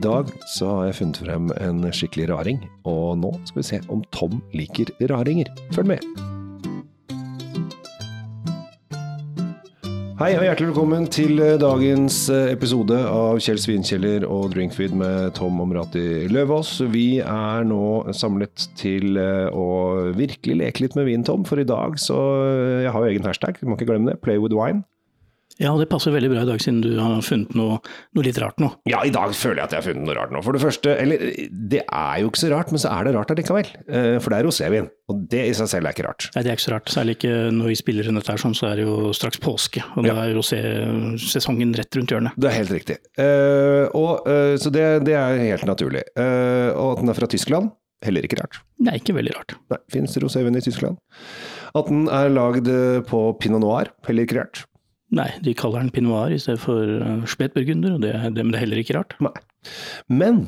I dag så har jeg funnet frem en skikkelig raring, og nå skal vi se om Tom liker raringer. Følg med! Hei og hjertelig velkommen til dagens episode av Kjell Svinkjeller og Drinkfeed med Tom Omrati Løvaas. Vi er nå samlet til å virkelig leke litt med vin, Tom, for i dag så Jeg har jo egen hashtag, du må ikke glemme det. Play with wine. Ja, det passer veldig bra i dag, siden du har funnet noe, noe litt rart nå. Ja, i dag føler jeg at jeg har funnet noe rart nå. For det første, eller det er jo ikke så rart, men så er det rart allikevel. Eh, For det er rosévin, og det i seg selv er ikke rart. Nei, det er ikke så rart. Særlig ikke når vi spiller inn dette her sånn, så er det jo straks påske. Og da er rosé-sesongen rett rundt hjørnet. Det er helt riktig. Uh, og, uh, så det, det er helt naturlig. Uh, og at den er fra Tyskland, heller ikke rart. Er ikke veldig rart. Nei, Fins rosévin i Tyskland. At den er lagd på pinot noir, heller ikke rart. Nei, de kaller den pinot noir i stedet for uh, spetburgunder, og det, det, men det er heller ikke rart. Nei. Men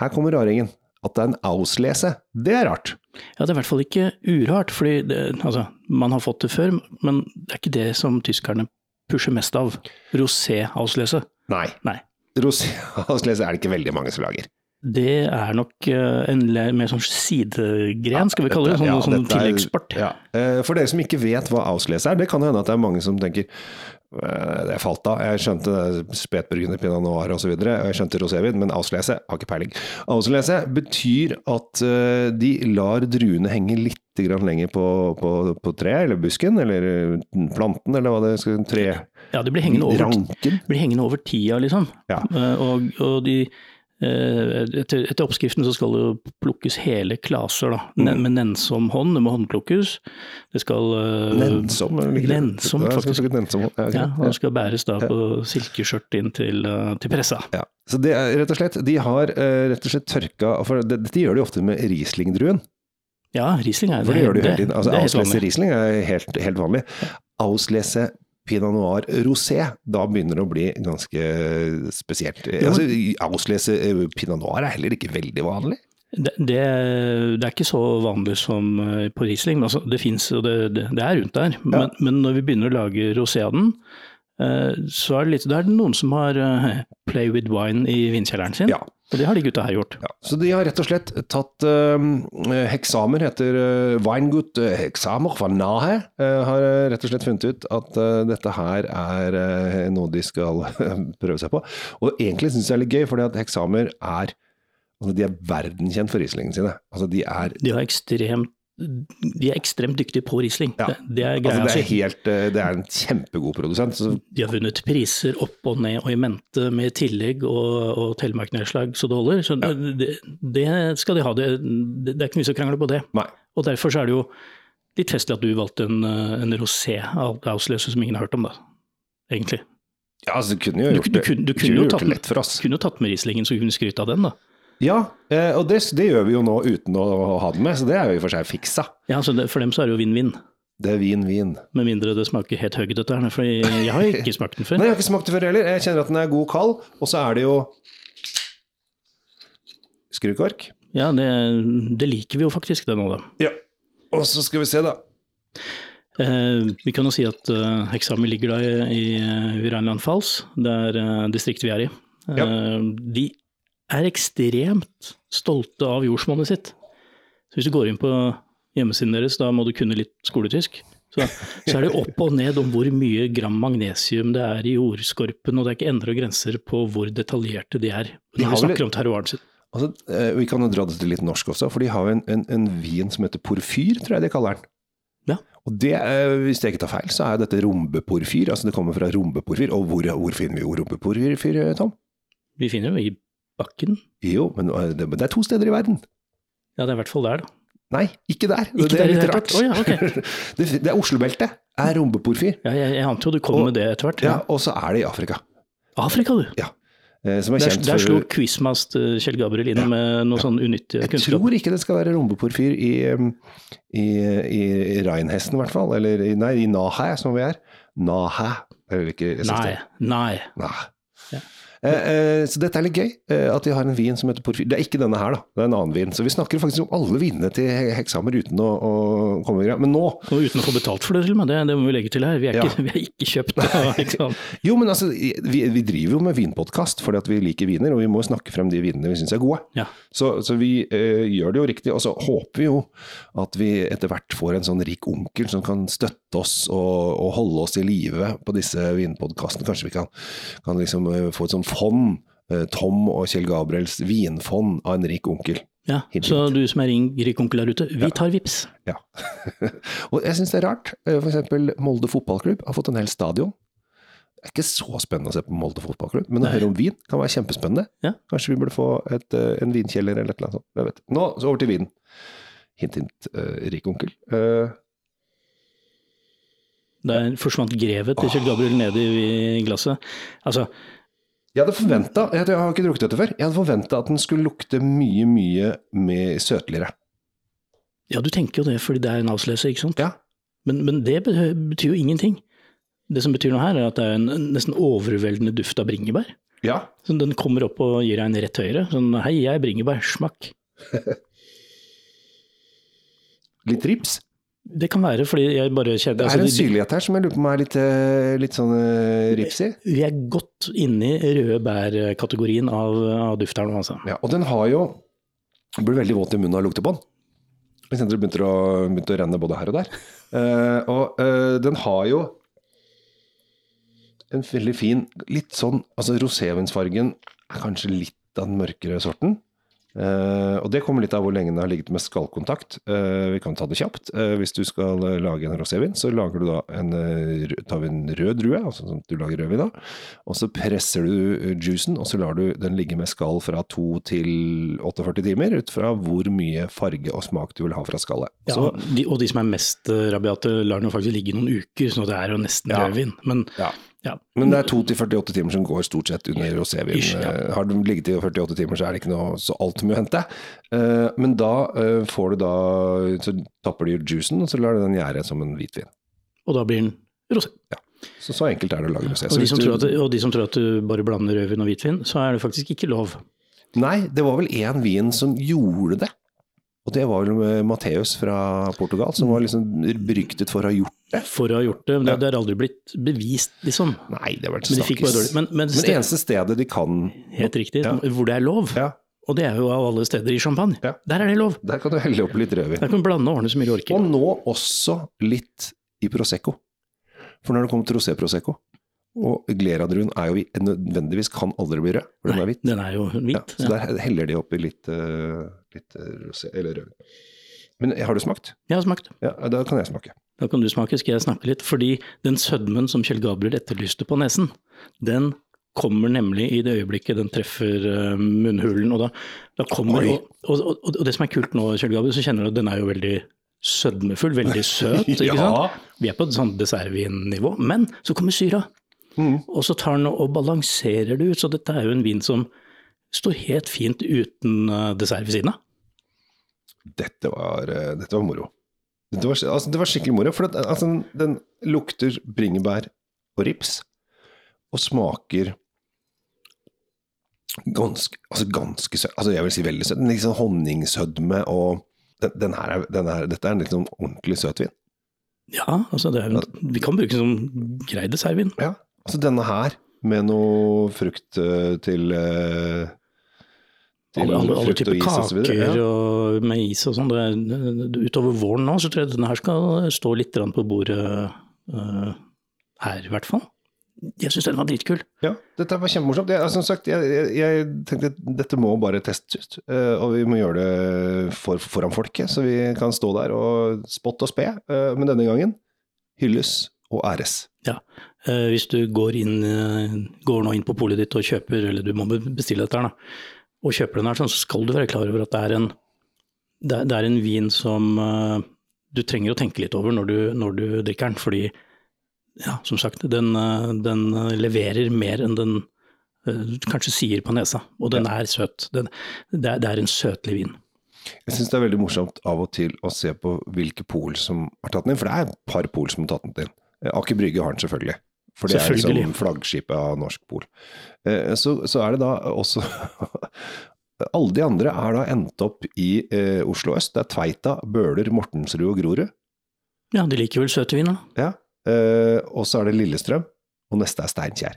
her kommer raringen. At det er en auslese, det er rart. Ja, det er i hvert fall ikke urart, fordi det, altså, man har fått det før, men det er ikke det som tyskerne pusher mest av. Rosé-auslese. Nei. Nei. Roséauslese er det ikke veldig mange som lager. Det er nok uh, en mer sånn sidegren, skal vi kalle det. Sånn, Ja, sånn dette tilleggssport. Ja. Eh, For dere som ikke vet hva auslese er, det kan hende at det er mange som tenker eh, det falt av. Jeg skjønte spetburgunder, pinot noir osv. Jeg skjønte rosévin, men auslese har ikke peiling. Auslese betyr at eh, de lar druene henge litt grann lenger på, på, på treet, eller busken, eller planten, eller hva det skal tre... Ja, det blir hengende over, blir hengende over tida, liksom. Ja. Eh, Og, og de, etter, etter oppskriften så skal det jo plukkes hele klaser, da. Mm. Med nennsom hånd, det må håndplukkes. Det skal eh, Nennsom? det? Nennsom, faktisk. nennsom. Ja, Ja, og det skal bæres da på silkeskjørt inn til, eh, til pressa. Ja. Så det er rett og slett, de har eh, rett og slett tørka for det, Dette gjør de ofte med Riesling-druen. Ja, Riesling er For det gjør de hele tiden. Altså, Auslese. Riesling er helt, helt vanlig. Auslese Pinot Noir Rosé, da begynner det å bli ganske spesielt. Altså, auslese eh, Pinot Noir er heller ikke veldig vanlig. Det, det, det er ikke så vanlig som eh, på Riesling. Altså, det fins og det, det, er rundt der. Men, men når vi begynner å lage rosé av den, så er det litt Da er det noen som har eh, play with wine i vinkjelleren sin. Ja. Og det har de gutta her gjort. Ja, så de har rett og slett tatt eh, heksamer, heter uh, Weingut eh, heksamer van Nahe, eh, har eh, rett og slett funnet ut at eh, dette her er eh, noe de skal prøve seg på. Og egentlig syns jeg det er litt gøy, fordi at heksamer er altså de er verdenskjent for Rieslingene sine. Altså de er De, har ekstremt, de er ekstremt dyktige på Riesling. Ja. Det, er Altså, det, er helt, eh, det er en kjempegod produsent. Så, De har vunnet priser opp og ned og i mente med tillegg og, og telemarknedslag så det holder. Så det, det skal de ha. Det, det er ikke mye som krangler på det. nei. Og derfor så er det jo litt festlig at du valgte en, eh, en rosé av ausløse som ingen har hørt om, da. Egentlig. Ja, altså, kunne jo gjort det, du kunne kunne jo tatt, lett for oss. kunne jo tatt med Rieslingen, så kunne skryte av den, da. Ja, eh, og det, det gjør vi jo nå uten å ha den med, så det er jo i og for seg fiksa. Ja, så det, For dem så er det jo vinn-vinn. Det er vin, vin. Med mindre det smaker helt høyt dette her. For jeg har ikke smakt den før. Nei, jeg har ikke smakt den før heller. Jeg kjenner at den er god kald, og så er det jo skrukork. Ja, det, det liker vi jo faktisk, det nå, da. Ja. Og så skal vi se, da. Eh, vi kan jo si at eh, Hexami ligger da i, i, Rheinland Falls, det er eh, distriktet vi er i. Eh, Ja. De er ekstremt stolte av jordsmonnet sitt. Så hvis du går inn på hjemmesiden deres, da må du kunne litt skoletysk. Så, så er det opp og ned om hvor mye gram magnesium det er i jordskorpen, og det er ikke endre grenser på hvor detaljerte de er. Når vi snakker om terroiren sin. Altså, eh, vi kan jo dra det til litt norsk også, for de har en, en, en vin som heter porfyr, tror jeg de kaller den. Ja. Og det, hvis jeg ikke tar feil, så er dette rombeporfyr. Altså det kommer fra rombeporfyr. Og hvor, hvor finner vi rombeporfyr, Tom? Vi finner jo i bakken. Jo, men eh, det, er to steder i verden. Ja, det er i hvert fall der, da. Nei, ikke der. Ikke det er litt rart. Oh, ja, okay. det, det er Oslobeltet. Er rombeporfyr. Ja, jeg, jeg ante jo du kom Og- med det etter hvert. Ja, og så er det i Afrika. Afrika, du. Ja. Eh, Som er Der, der slo quizmaster Kjell Gabriel inn med noe sånn unyttig Jeg tror ikke det skal være rombeporfyr i, i, i, i Reinhesten, i hvert fall. Eller i- nei, i Nahæ, som vi er. Synes Nei, nei. Nei. Ja. Eh, eh, så dette er litt gøy, eh, at de har en vin som heter Porfyr. Det er ikke denne her, da. Det er en annen vin. Så vi snakker faktisk om alle vinene til He- Hekshammer uten å, å komme i. Men nå Og uten å få betalt for det, til og med. Det, det må vi legge til her. Vi er Ja. ikke, vi er ikke kjøpt av liksom. Jo, men altså, vi, vi driver jo med vinpodkast fordi at vi liker viner, og vi må snakke frem de vinene vi syns er gode. Ja. Så, så vi eh, gjør det jo riktig, og så håper vi jo at vi etter hvert får en sånn rik onkel som kan støtte oss og, og holde oss i live på disse vinpodkastene. Kanskje vi kan, kan liksom få et sånt fond. eh, Tom og Kjell Gabriels vinfond av en rik onkel. ja. Hint, Så du som er rik onkel der ute, vi tar vips. Ja. og jeg syns det er rart. F.eks. For eksempel Molde fotballklubb har fått en hel stadion. Det er ikke så spennende å se på Molde fotballklubb, men å høre om vin kan være kjempespennende. Ja. Kanskje vi burde få et, eh, en vinkjeller eller et eller annet sånt. Jeg vet. Nå så over til vinen. Hint, hint, uh, rik onkel. Uh, Der forsvant grevet til Kjell Gabriel nedi i glasset. Altså, jeg hadde forventa, jeg, jeg har ikke drukket dette før, jeg hadde forventa at den skulle lukte mye, mye mer søtligere. ja, du tenker jo det fordi det er en avsløser, ikke sant? Ja. Men, men det betyr jo ingenting. Det som betyr noe her, er at det er en en nesten overveldende duft av bringebær. ja. Så den kommer opp og gir deg en rett høyre. Sånn hei, jeg er bringebær, smakk. Litt rips. Det kan være fordi jeg bare kjenner Det altså, er en de- syrlighet her som jeg lurer på om er litt, eh, litt sånn eh, rips i. Vi er godt inne i røde bær-kategorien av, av duft her nå, altså. Ja, og den har jo blir veldig våt i munnen av å lukte på den. Jeg kjente det begynte å, begynte å renne både her og der. Uh, og uh, den har jo en veldig fin Litt sånn Altså rosévinsfargen er kanskje litt av den mørkere sorten. Eh, og det kommer litt av hvor lenge den har ligget med skallkontakt. Uh, vi kan ta det kjapt. Uh, hvis du skal lage en rosévin, så lager du da en, tar vi en rød drue, altså sånn at du lager rødvin da. Og så presser du juicen, og så lar du den ligge med skall fra 2 til 48 timer, ut fra hvor mye farge og smak du vil ha fra skallet. Ja, Så, de, og de som er mest rabiate, lar den faktisk ligge noen uker, så det er jo nesten Ja. rødvin. Men ja. Ja, Men det er 2 til 48 timer som går stort sett under rosévin. Ja. Eh, Har den ligget i 48 timer, så er det ikke noe så altfor mye å hente. Eh, Men da eh, får du da Så tapper du juicen, og så lar du den gjære som en hvitvin. og da blir den rosé. Så så enkelt er det å lage rosé. Og de, som du- tror at, og de som tror at du bare blander rødvin og hvitvin, så er det faktisk ikke lov. Nei, det var vel én vin som gjorde det. Og det var vel Matheus Matteus fra Portugal, som var liksom ryktet for å ha gjort. For å ha gjort det. Men det, det har aldri blitt bevist, liksom. Nei, det har vært dårlig. Men, men, Men det eneste stedet de kan helt riktig, Ja. hvor det er lov, Ja, og det er jo av alle steder i champagne, Ja. der er det lov. der kan du helle opp litt rødvin. Der kan du blande og ordne så mye du orker. Og nå også litt i Prosecco. For når det kommer til rosé-prosecco Og Glera-druen er jo nødvendigvis kan aldri bli rød, for den er hvit. Den er jo Ja, hvit. så der heller de oppi litt, eh, litt eh, rosé, eller rødvin. Men har du smakt? Jeg har smakt. Ja, da kan jeg smake. Da kan du smake, skal jeg snakke litt. Fordi den sødmen som Kjell Gabriel etterlyste på nesen, den kommer nemlig i det øyeblikket den treffer eh, munnhulen. Og, da, da kommer, og, og, og, det som er kult nå, Kjell Gabriel, så kjenner du at den er jo veldig sødmefull, veldig søt. ikke Ja. sant? Vi er på et sånt dessertvinnivå. Men så kommer syra, Mm. og så tar den og balanserer det ut. Så dette er jo en vin som står helt fint uten eh, dessert ved siden av. Dette var, eh, dette var moro. Det var, altså, det var skikkelig moro, for at, altså, den lukter bringebær og rips, og smaker ganske, altså ganske søt, altså jeg vil si veldig søt, Liksom sånn honningsødme, og den, den her er, den her, dette er en sånn ordentlig søtvin. Ja, altså det er, vi kan bruke den som grei dessertvin. Ja, altså denne her, med noe frukt eh, til, eh, til Alle, alle, alle typer og kaker og Ja. og med is og sånn. Utover våren nå, så tror jeg denne her skal stå litt på bordet uh, her, i hvert fall. Jeg syns den var dritkul. Ja, dette var kjempemorsomt. Jeg, altså, som sagt, jeg, jeg, jeg tenkte at dette må bare testes ut, eh, og vi må gjøre det for, foran folket, så vi kan stå der og spotte og spe. eh, Men denne gangen hylles og æres. Ja. Hvis du går, inn, går nå inn på polet ditt og kjøper, eller du må bestille dette her, da, og kjøper den her, sånn, så skal du være klar over at det er en, det er, en vin som eh, du trenger å tenke litt over når du, når du drikker den, fordi ja, som sagt, den, eh, den leverer mer enn den eh, kanskje sier på nesa, og den er søt. Den, det, er, det er en søtlig vin. Jeg syns det er veldig morsomt av og til å se på hvilke pol som har tatt den inn, for det er et par pol som har tatt den inn. Aker Brygge har den selvfølgelig, For det er liksom flaggskipet av norsk pol. Eh, Så, så er det da også Alle de andre er da endt opp i eh, Oslo øst. Det er Tveita, Bøler, Mortensrud og Grorud. Ja, de liker vel søtvin, da. Ja. Eh, og så er det Lillestrøm, og neste er Steinkjer.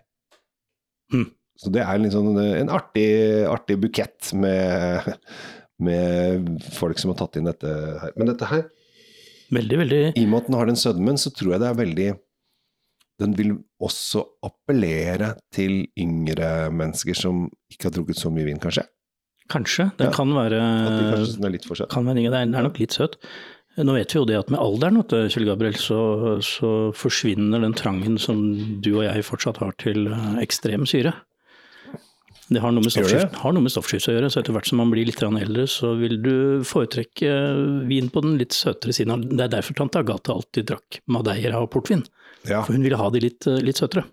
Mm. Så det er liksom en, en artig, artig bukett med, med folk som har tatt inn dette her. Men dette her, Veldig, veldig i og med at den har den sødmen, så tror jeg det er veldig Den vil også appellere til yngre mennesker som ikke har drukket så mye vin, kanskje. Kanskje. Den Ja. kan være de kanskje er litt for søt. kan være, det er, er nok litt søt. Nå vet vi jo det at med alderen, Kjell Gabriel, så, så forsvinner den trangen som du og jeg fortsatt har til eh, ekstrem syre. Det har noe med stoffskifte, å gjøre, så etter hvert som man blir litt eldre, så vil du foretrekke vin på den litt søtere siden. Det er derfor tante Agathe alltid drakk madeira og portvin, Ja. for hun ville ha de litt, eh, litt søtere.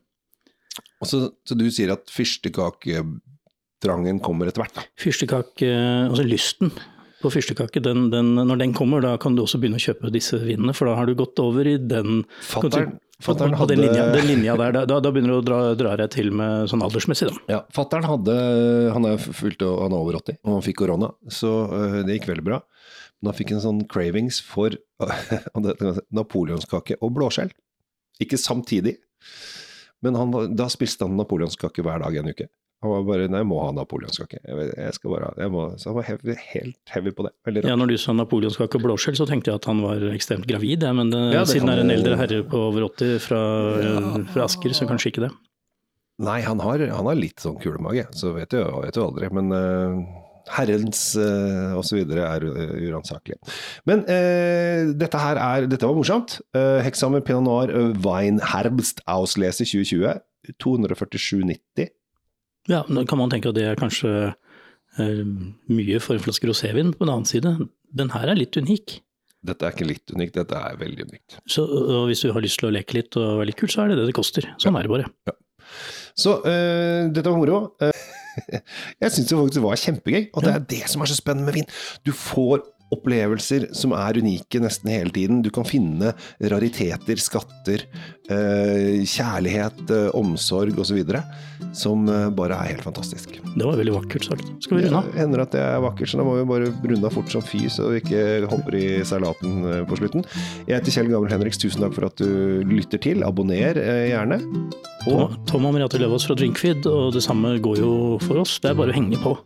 Så, så du sier at fyrstekaketrangen kommer etter hvert, da? Fyrstekake, altså lysten på fyrstekake, den, den, når den kommer, da kan du også begynne å kjøpe disse vinene, for da har du gått over i den Fatteren, På, fatteren hadde... den, linja, den linja der, da, da begynner du å dra, dra deg til med sånn aldersmessig, da. Ja, fatteren hadde Han er fylt han er over 80, og han fikk korona, så øh, det gikk veldig bra. Men han fikk en sånn cravings for napoleonskake og blåskjell. Ikke samtidig, men han, da spiste han napoleonskake hver dag en uke. Han var bare Nei, jeg må ha napoleonskake. Jeg, jeg skal bare jeg må, Så han var heavy, helt heavy på det. Veldig Ja, når du sa napoleonskake og blåskjell, så tenkte jeg at han var ekstremt gravid, ja, men det, Ja, det siden det er en eldre herre på over 80 fra, fra Asker, så kanskje ikke det. Nei, han har, han har litt sånn kulemage, så vet du, vet du aldri. Men uh, herrens uh, videre er uh, uransakelig. Men uh, dette her er, dette var morsomt. Uh, Hexamer Pinot Noir Weinherbst Wein Auslese 2020. 247,90. Ja, nå kan man tenke at det er kanskje eh, mye for en flaske rosévin. På den annen side, den her er litt unik. Dette er ikke litt unikt, dette er veldig unikt. Så hvis du har lyst til å leke litt og være litt kul, så er det det det koster. Sånn er det bare. Så øh, dette var moro. Eh, jeg syns det faktisk var kjempegøy, og det er det som er så spennende med vin. Du får opplevelser som er unike nesten hele tiden. Du kan finne rariteter, skatter, eh, kjærlighet, eh, omsorg osv. som eh, bare er helt fantastisk. Det var veldig vakkert sagt. Skal vi runde av? Hender at det er vakkert, så da må vi bare runde av fort som fy, så vi ikke hopper i salaten på slutten. Jeg heter Kjell Gabriel Henriks, tusen takk for at du lytter til. Abonner gjerne. Og Tom, Tom og Merete Løvaas fra Drinkfeed, og det samme går jo for oss. Det er bare å henge på.